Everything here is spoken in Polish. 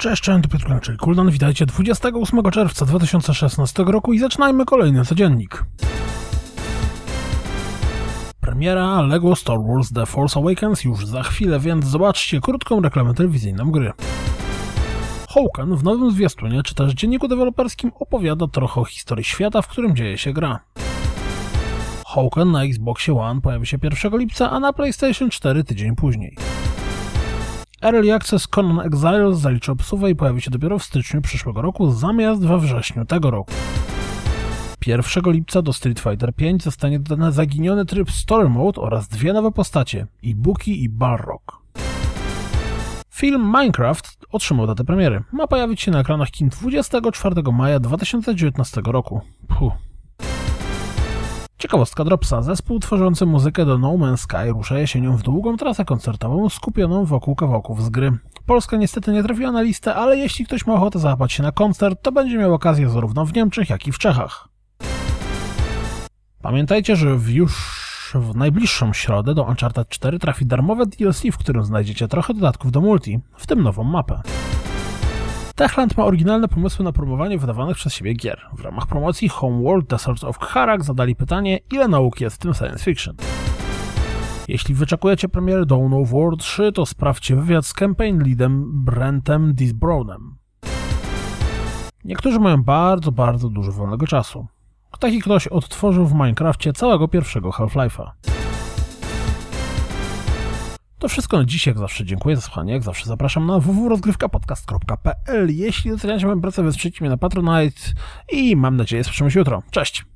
Cześć, cześć, Piotr czyli Kuldan. Witajcie 28 czerwca 2016 roku i zaczynajmy kolejny codziennik. Premiera LEGO Star Wars The Force Awakens już za chwilę, więc zobaczcie krótką reklamę telewizyjną gry. Hawken w nowym zwiastunie czy też dzienniku deweloperskim opowiada trochę o historii świata, w którym dzieje się gra. Hawken na Xboxie One pojawi się 1 lipca, a na PlayStation 4 tydzień później. Early Access Conan Exiles zaliczy obsuwę i pojawi się dopiero w styczniu przyszłego roku, zamiast we wrześniu tego roku. 1 lipca do Street Fighter V zostanie dodany zaginiony tryb Story Mode oraz dwie nowe postacie, Ibuki i Barrock. Film Minecraft otrzymał datę premiery. Ma pojawić się na ekranach kin 24 maja 2019 roku. Puh. Ciekawostka Dropsa. Zespół tworzący muzykę do No Man's Sky rusza jesienią w długą trasę koncertową skupioną wokół kawałków z gry. Polska niestety nie trafiła na listę, ale jeśli ktoś ma ochotę załapać się na koncert, to będzie miał okazję zarówno w Niemczech, jak i w Czechach. Pamiętajcie, że w już w najbliższą środę do Uncharted 4 trafi darmowe DLC, w którym znajdziecie trochę dodatków do multi, w tym nową mapę. Techland ma oryginalne pomysły na promowanie wydawanych przez siebie gier. W ramach promocji Homeworld Deserts of Harak zadali pytanie, ile nauki jest w tym science fiction. Jeśli wyczekujecie premiery Dawn of War 3, to sprawdźcie wywiad z campaign leadem Brentem Disbrownem. Niektórzy mają bardzo, bardzo dużo wolnego czasu. Taki ktoś odtworzył w Minecrafcie całego pierwszego Half-Life'a. To wszystko na dziś, jak zawsze dziękuję za słuchanie, jak zawsze zapraszam na www.rozgrywkapodcast.pl Jeśli doceniacie moją pracę, wesprzyjcie mnie na Patronite i mam nadzieję słyszymy się jutro. Cześć!